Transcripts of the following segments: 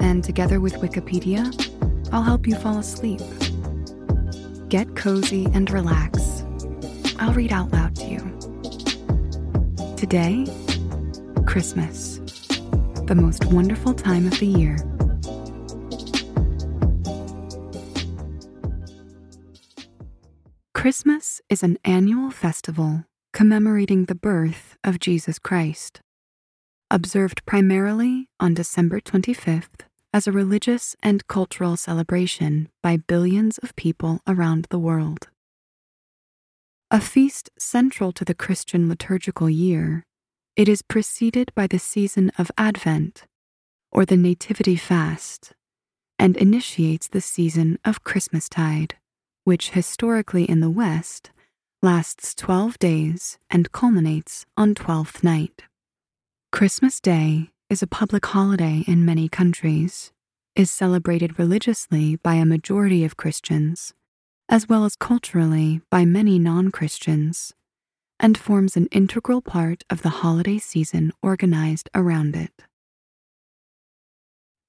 and together with Wikipedia, I'll help you fall asleep. Get cozy and relax. I'll read out loud to you. Today, Christmas, the most wonderful time of the year. Christmas is an annual festival commemorating the birth of Jesus Christ observed primarily on December 25th as a religious and cultural celebration by billions of people around the world. A feast central to the Christian liturgical year, it is preceded by the season of Advent, or the Nativity Fast, and initiates the season of Christmastide, which historically in the West lasts 12 days and culminates on Twelfth Night. Christmas Day is a public holiday in many countries, is celebrated religiously by a majority of Christians, as well as culturally by many non Christians, and forms an integral part of the holiday season organized around it.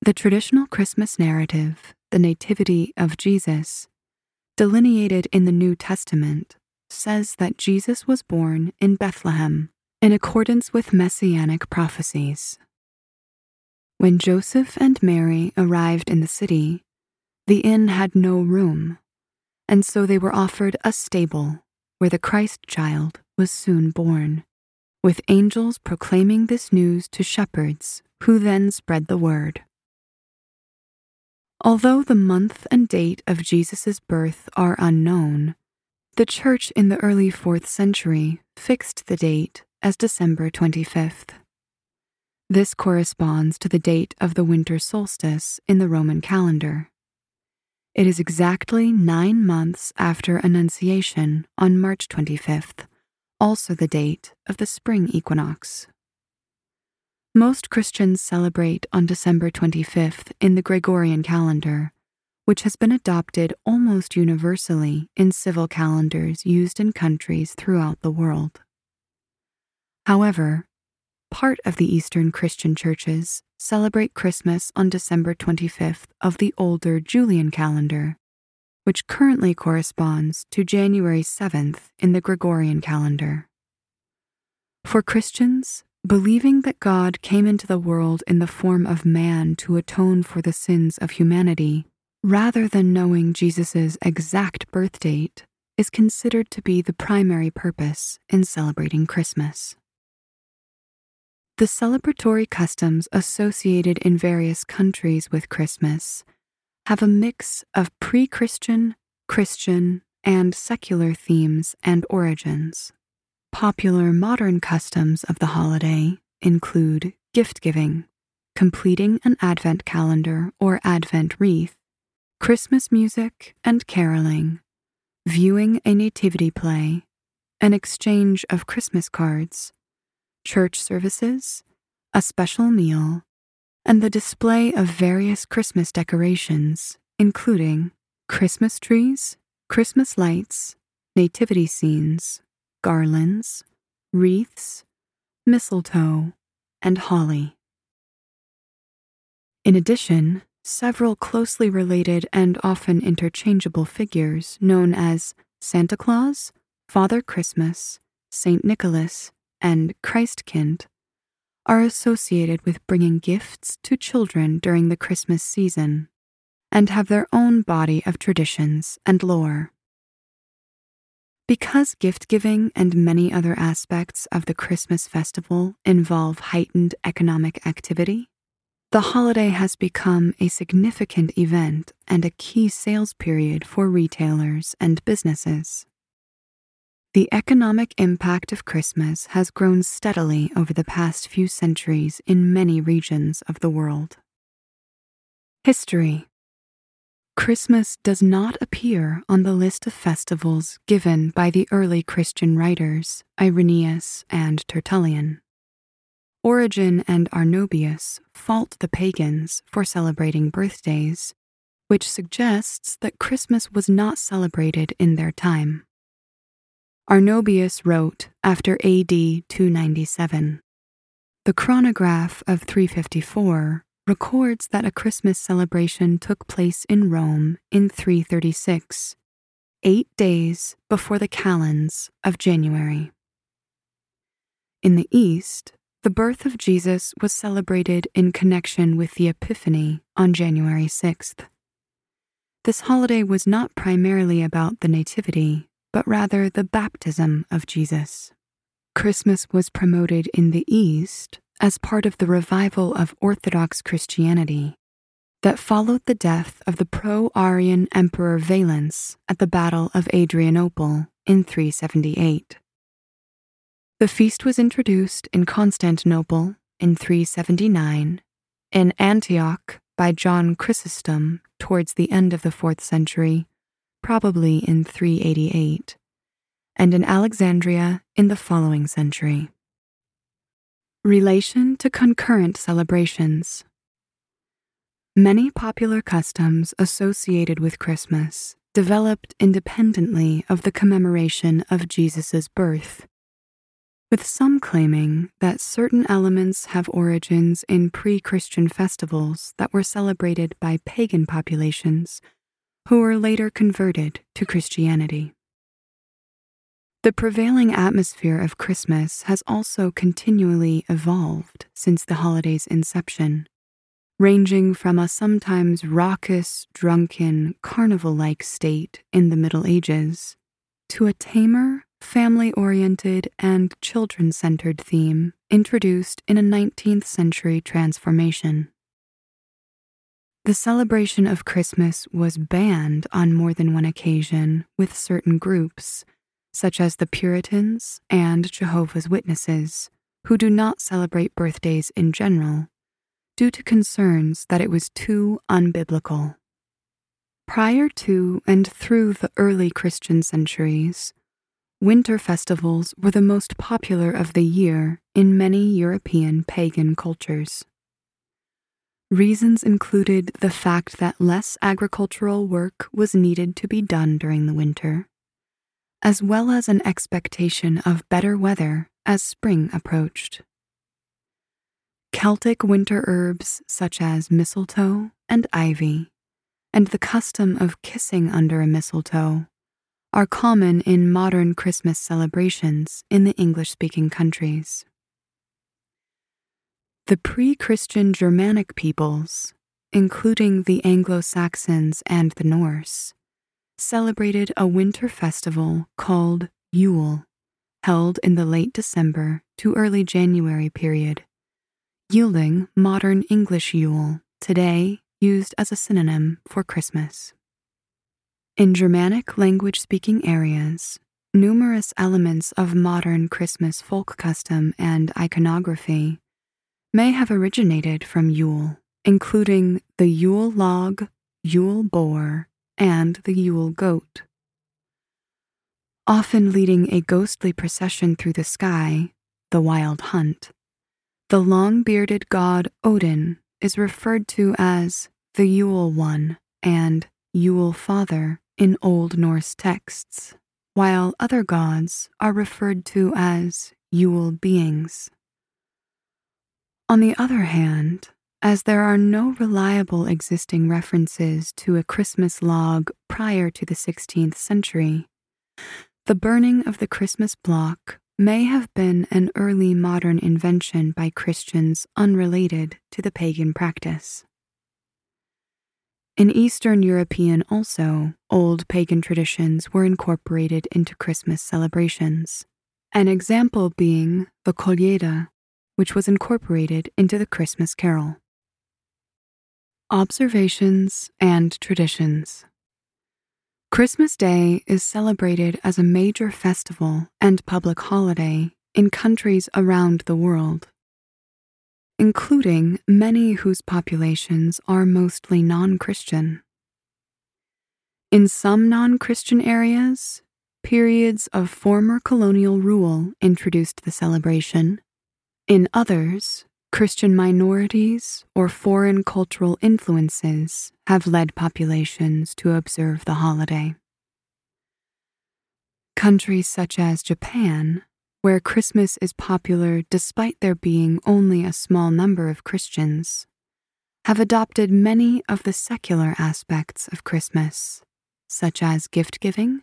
The traditional Christmas narrative, the Nativity of Jesus, delineated in the New Testament, says that Jesus was born in Bethlehem in accordance with messianic prophecies. When Joseph and Mary arrived in the city, the inn had no room, and so they were offered a stable where the Christ child was soon born, with angels proclaiming this news to shepherds who then spread the word. Although the month and date of Jesus' birth are unknown, the Church in the early 4th century fixed the date as December 25th. This corresponds to the date of the winter solstice in the Roman calendar. It is exactly nine months after Annunciation on March 25th, also the date of the spring equinox. Most Christians celebrate on December 25th in the Gregorian calendar, which has been adopted almost universally in civil calendars used in countries throughout the world. However, part of the Eastern Christian churches celebrate Christmas on December 25th of the older Julian calendar, which currently corresponds to January 7th in the Gregorian calendar. For Christians, believing that God came into the world in the form of man to atone for the sins of humanity, rather than knowing Jesus' exact birth date, is considered to be the primary purpose in celebrating Christmas. The celebratory customs associated in various countries with Christmas have a mix of pre Christian, Christian, and secular themes and origins. Popular modern customs of the holiday include gift giving, completing an Advent calendar or Advent wreath, Christmas music and caroling, viewing a nativity play, an exchange of Christmas cards, church services, a special meal, and the display of various Christmas decorations, including Christmas trees, Christmas lights, nativity scenes, garlands, wreaths, mistletoe, and holly. In addition, several closely related and often interchangeable figures known as Santa Claus, Father Christmas, Saint Nicholas, and Christkind are associated with bringing gifts to children during the Christmas season and have their own body of traditions and lore. Because gift giving and many other aspects of the Christmas festival involve heightened economic activity, the holiday has become a significant event and a key sales period for retailers and businesses. The economic impact of Christmas has grown steadily over the past few centuries in many regions of the world. History Christmas does not appear on the list of festivals given by the early Christian writers Irenaeus and Tertullian. Origen and Arnobius fault the pagans for celebrating birthdays, which suggests that Christmas was not celebrated in their time. Arnobius wrote after AD 297. The chronograph of 354 records that a Christmas celebration took place in Rome in 336, eight days before the calends of January. In the East, the birth of Jesus was celebrated in connection with the Epiphany on January 6th. This holiday was not primarily about the Nativity, but rather the baptism of Jesus. Christmas was promoted in the East as part of the revival of Orthodox Christianity that followed the death of the pro Arian Emperor Valens at the Battle of Adrianople in 378. The feast was introduced in Constantinople in 379, in Antioch by John Chrysostom towards the end of the 4th century, probably in 388, and in Alexandria in the following century. Relation to concurrent celebrations. Many popular customs associated with Christmas developed independently of the commemoration of Jesus' birth, with some claiming that certain elements have origins in pre Christian festivals that were celebrated by pagan populations who were later converted to Christianity. The prevailing atmosphere of Christmas has also continually evolved since the holiday's inception, ranging from a sometimes raucous, drunken, carnival like state in the Middle Ages to a tamer, family oriented, and children centered theme introduced in a 19th century transformation. The celebration of Christmas was banned on more than one occasion with certain groups such as the Puritans and Jehovah's Witnesses, who do not celebrate birthdays in general, due to concerns that it was too unbiblical. Prior to and through the early Christian centuries, winter festivals were the most popular of the year in many European pagan cultures. Reasons included the fact that less agricultural work was needed to be done during the winter as well as an expectation of better weather as spring approached. Celtic winter herbs such as mistletoe and ivy, and the custom of kissing under a mistletoe, are common in modern Christmas celebrations in the English speaking countries. The pre Christian Germanic peoples, including the Anglo Saxons and the Norse, celebrated a winter festival called Yule, held in the late December to early January period, yielding modern English Yule, today used as a synonym for Christmas. In Germanic language speaking areas, numerous elements of modern Christmas folk custom and iconography may have originated from Yule, including the Yule log, Yule boar, and the Yule goat. Often leading a ghostly procession through the sky, the wild hunt, the long bearded god Odin is referred to as the Yule One and Yule Father in Old Norse texts, while other gods are referred to as Yule beings. On the other hand, as there are no reliable existing references to a Christmas log prior to the 16th century, the burning of the Christmas block may have been an early modern invention by Christians unrelated to the pagan practice. In Eastern European, also, old pagan traditions were incorporated into Christmas celebrations. An example being the Kolyeda, which was incorporated into the Christmas carol. Observations and Traditions Christmas Day is celebrated as a major festival and public holiday in countries around the world, including many whose populations are mostly non Christian. In some non Christian areas, periods of former colonial rule introduced the celebration. In others, Christian minorities or foreign cultural influences have led populations to observe the holiday. Countries such as Japan, where Christmas is popular despite there being only a small number of Christians, have adopted many of the secular aspects of Christmas, such as gift giving,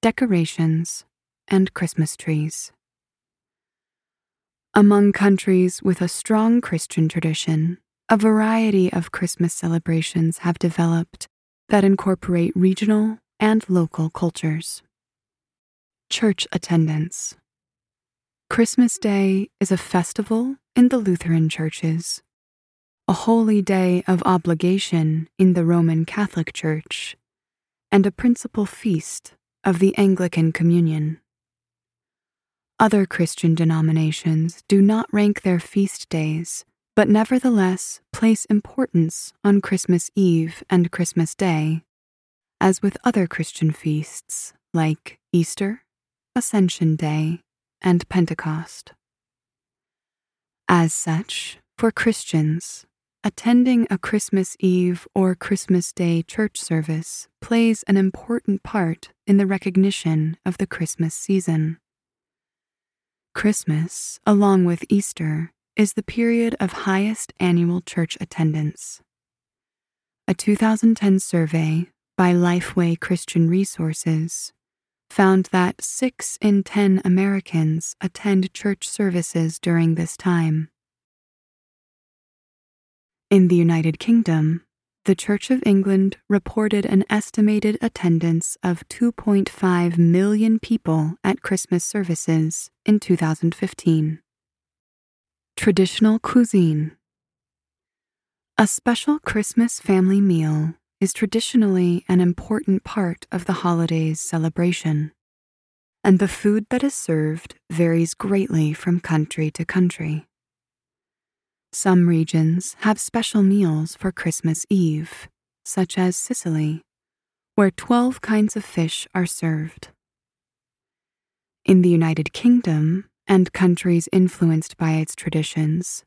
decorations, and Christmas trees. Among countries with a strong Christian tradition, a variety of Christmas celebrations have developed that incorporate regional and local cultures. Church attendance Christmas Day is a festival in the Lutheran churches, a holy day of obligation in the Roman Catholic Church, and a principal feast of the Anglican Communion. Other Christian denominations do not rank their feast days, but nevertheless place importance on Christmas Eve and Christmas Day, as with other Christian feasts like Easter, Ascension Day, and Pentecost. As such, for Christians, attending a Christmas Eve or Christmas Day church service plays an important part in the recognition of the Christmas season. Christmas, along with Easter, is the period of highest annual church attendance. A 2010 survey by Lifeway Christian Resources found that 6 in 10 Americans attend church services during this time. In the United Kingdom, the Church of England reported an estimated attendance of 2.5 million people at Christmas services in 2015. Traditional cuisine. A special Christmas family meal is traditionally an important part of the holiday's celebration, and the food that is served varies greatly from country to country. Some regions have special meals for Christmas Eve, such as Sicily, where 12 kinds of fish are served. In the United Kingdom and countries influenced by its traditions,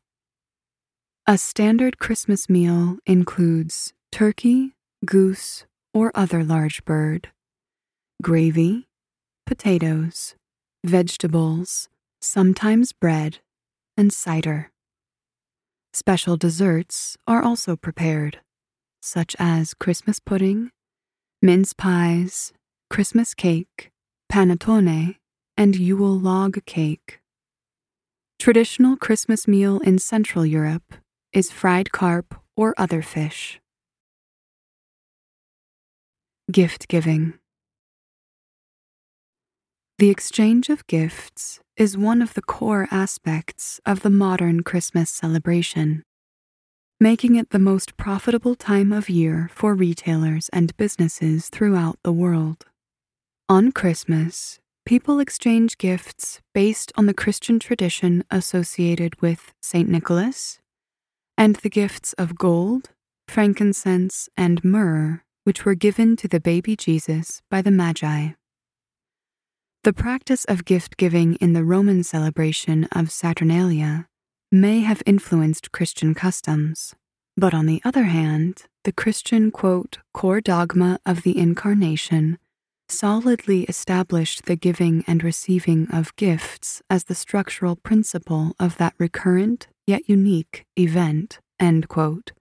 a standard Christmas meal includes turkey, goose, or other large bird, gravy, potatoes, vegetables, sometimes bread, and cider. Special desserts are also prepared, such as Christmas pudding, mince pies, Christmas cake, panettone, and Yule log cake. Traditional Christmas meal in Central Europe is fried carp or other fish. Gift giving. The exchange of gifts is one of the core aspects of the modern Christmas celebration, making it the most profitable time of year for retailers and businesses throughout the world. On Christmas, people exchange gifts based on the Christian tradition associated with St. Nicholas and the gifts of gold, frankincense, and myrrh, which were given to the baby Jesus by the Magi. The practice of gift giving in the Roman celebration of Saturnalia may have influenced Christian customs, but on the other hand, the Christian, quote, core dogma of the Incarnation solidly established the giving and receiving of gifts as the structural principle of that recurrent yet unique event, end quote.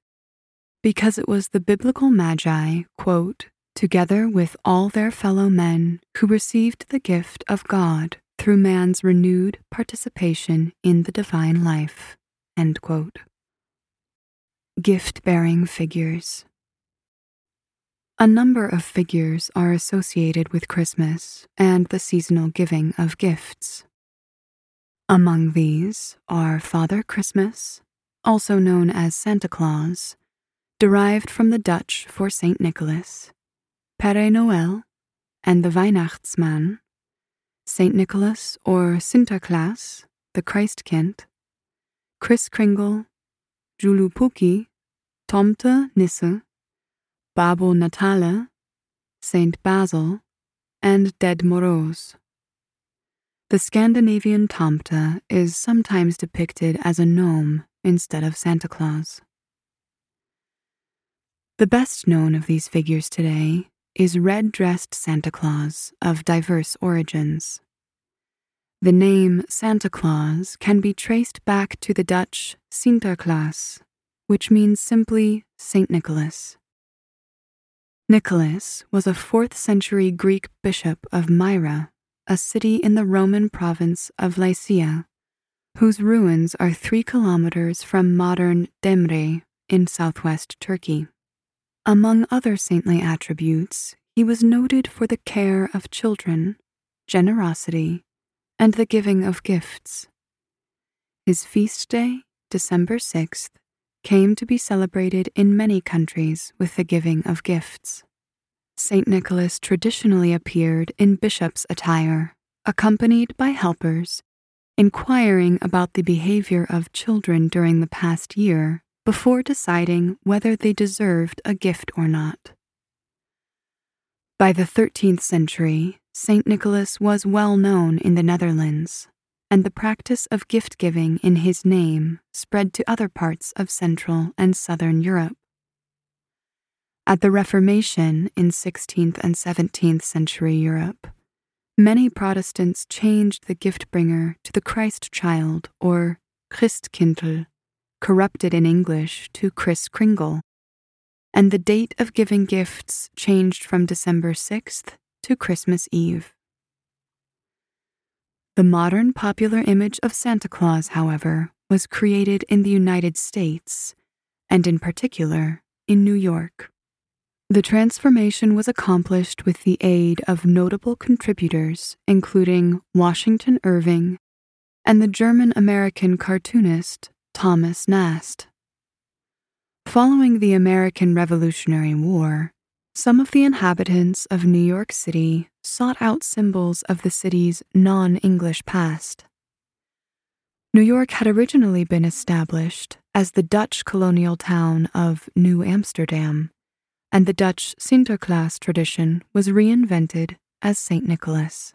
Because it was the biblical Magi, quote, together with all their fellow men who received the gift of God through man's renewed participation in the divine life. Gift bearing figures. A number of figures are associated with Christmas and the seasonal giving of gifts. Among these are Father Christmas, also known as Santa Claus, derived from the Dutch for Saint Nicholas, Père Noël, and the Weihnachtsmann, Saint Nicholas or Sinterklaas, the Christkind, Kris Kringle, Joulupukki, Tomte Nisse, Babbo Natale, Saint Basil, and Ded Moroz. The Scandinavian Tomte is sometimes depicted as a gnome instead of Santa Claus. The best known of these figures today is red dressed Santa Claus of diverse origins. The name Santa Claus can be traced back to the Dutch Sinterklaas, which means simply Saint Nicholas. Nicholas was a 4th century Greek bishop of Myra, a city in the Roman province of Lycia, whose ruins are three kilometers from modern Demre in southwest Turkey. Among other saintly attributes, he was noted for the care of children, generosity, and the giving of gifts. His feast day, December 6th, came to be celebrated in many countries with the giving of gifts. St. Nicholas traditionally appeared in bishop's attire, accompanied by helpers, inquiring about the behavior of children during the past year before deciding whether they deserved a gift or not. By the 13th century, St. Nicholas was well known in the Netherlands, and the practice of gift giving in his name spread to other parts of Central and Southern Europe. At the Reformation in 16th and 17th century Europe, many Protestants changed the gift bringer to the Christ child or Christkindl corrupted in English to Kris Kringle, and the date of giving gifts changed from December 6th to Christmas Eve. The modern popular image of Santa Claus, however, was created in the United States, and in particular in New York. The transformation was accomplished with the aid of notable contributors, including Washington Irving and the German American cartoonist Thomas Nast. Following the American Revolutionary War, some of the inhabitants of New York City sought out symbols of the city's non English past. New York had originally been established as the Dutch colonial town of New Amsterdam, and the Dutch Sinterklaas tradition was reinvented as St. Nicholas.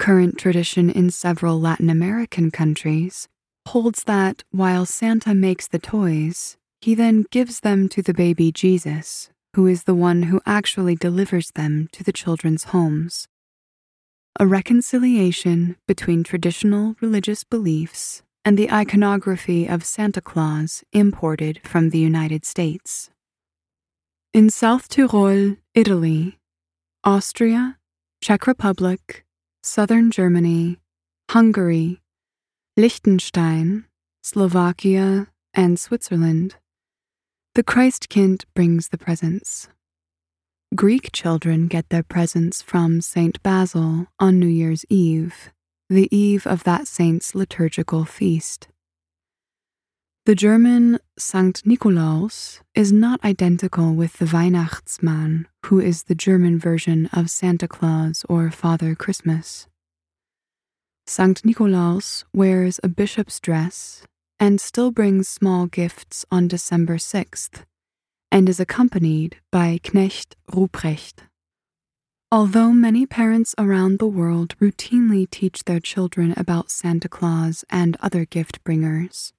Current tradition in several Latin American countries holds that while Santa makes the toys, he then gives them to the baby Jesus, who is the one who actually delivers them to the children's homes. A reconciliation between traditional religious beliefs and the iconography of Santa Claus imported from the United States. In South Tyrol, Italy, Austria, Czech Republic, Southern Germany, Hungary, Liechtenstein, Slovakia, and Switzerland, the Christkind brings the presents. Greek children get their presents from Saint Basil on New Year's Eve, the eve of that saint's liturgical feast. The German Sankt Nikolaus is not identical with the Weihnachtsmann, who is the German version of Santa Claus or Father Christmas. Sankt Nikolaus wears a bishop's dress and still brings small gifts on December 6th and is accompanied by Knecht Ruprecht. Although many parents around the world routinely teach their children about Santa Claus and other gift bringers,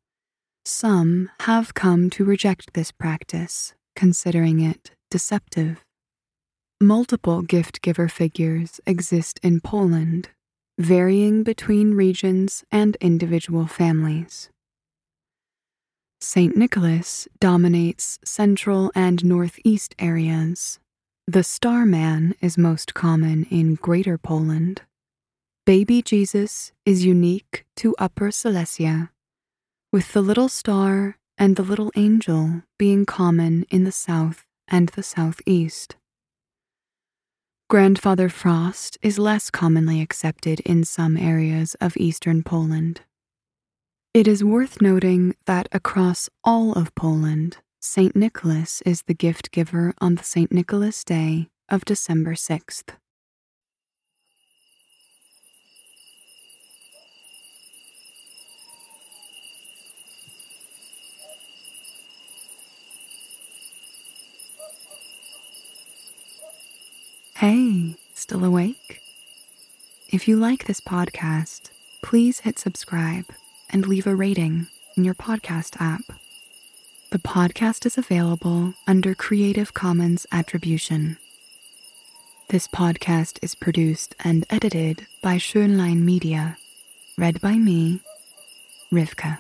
some have come to reject this practice, considering it deceptive. Multiple gift giver figures exist in Poland varying between regions and individual families. St. Nicholas dominates central and northeast areas. The Starman is most common in Greater Poland. Baby Jesus is unique to Upper Silesia, with the little star and the little angel being common in the south and the southeast. Grandfather Frost is less commonly accepted in some areas of eastern Poland. It is worth noting that across all of Poland, St. Nicholas is the gift giver on the St. Nicholas Day of December 6th. Hey, still awake? If you like this podcast, please hit subscribe and leave a rating in your podcast app. The podcast is available under Creative Commons Attribution. This podcast is produced and edited by Schønlein Media, read by me, Rivka.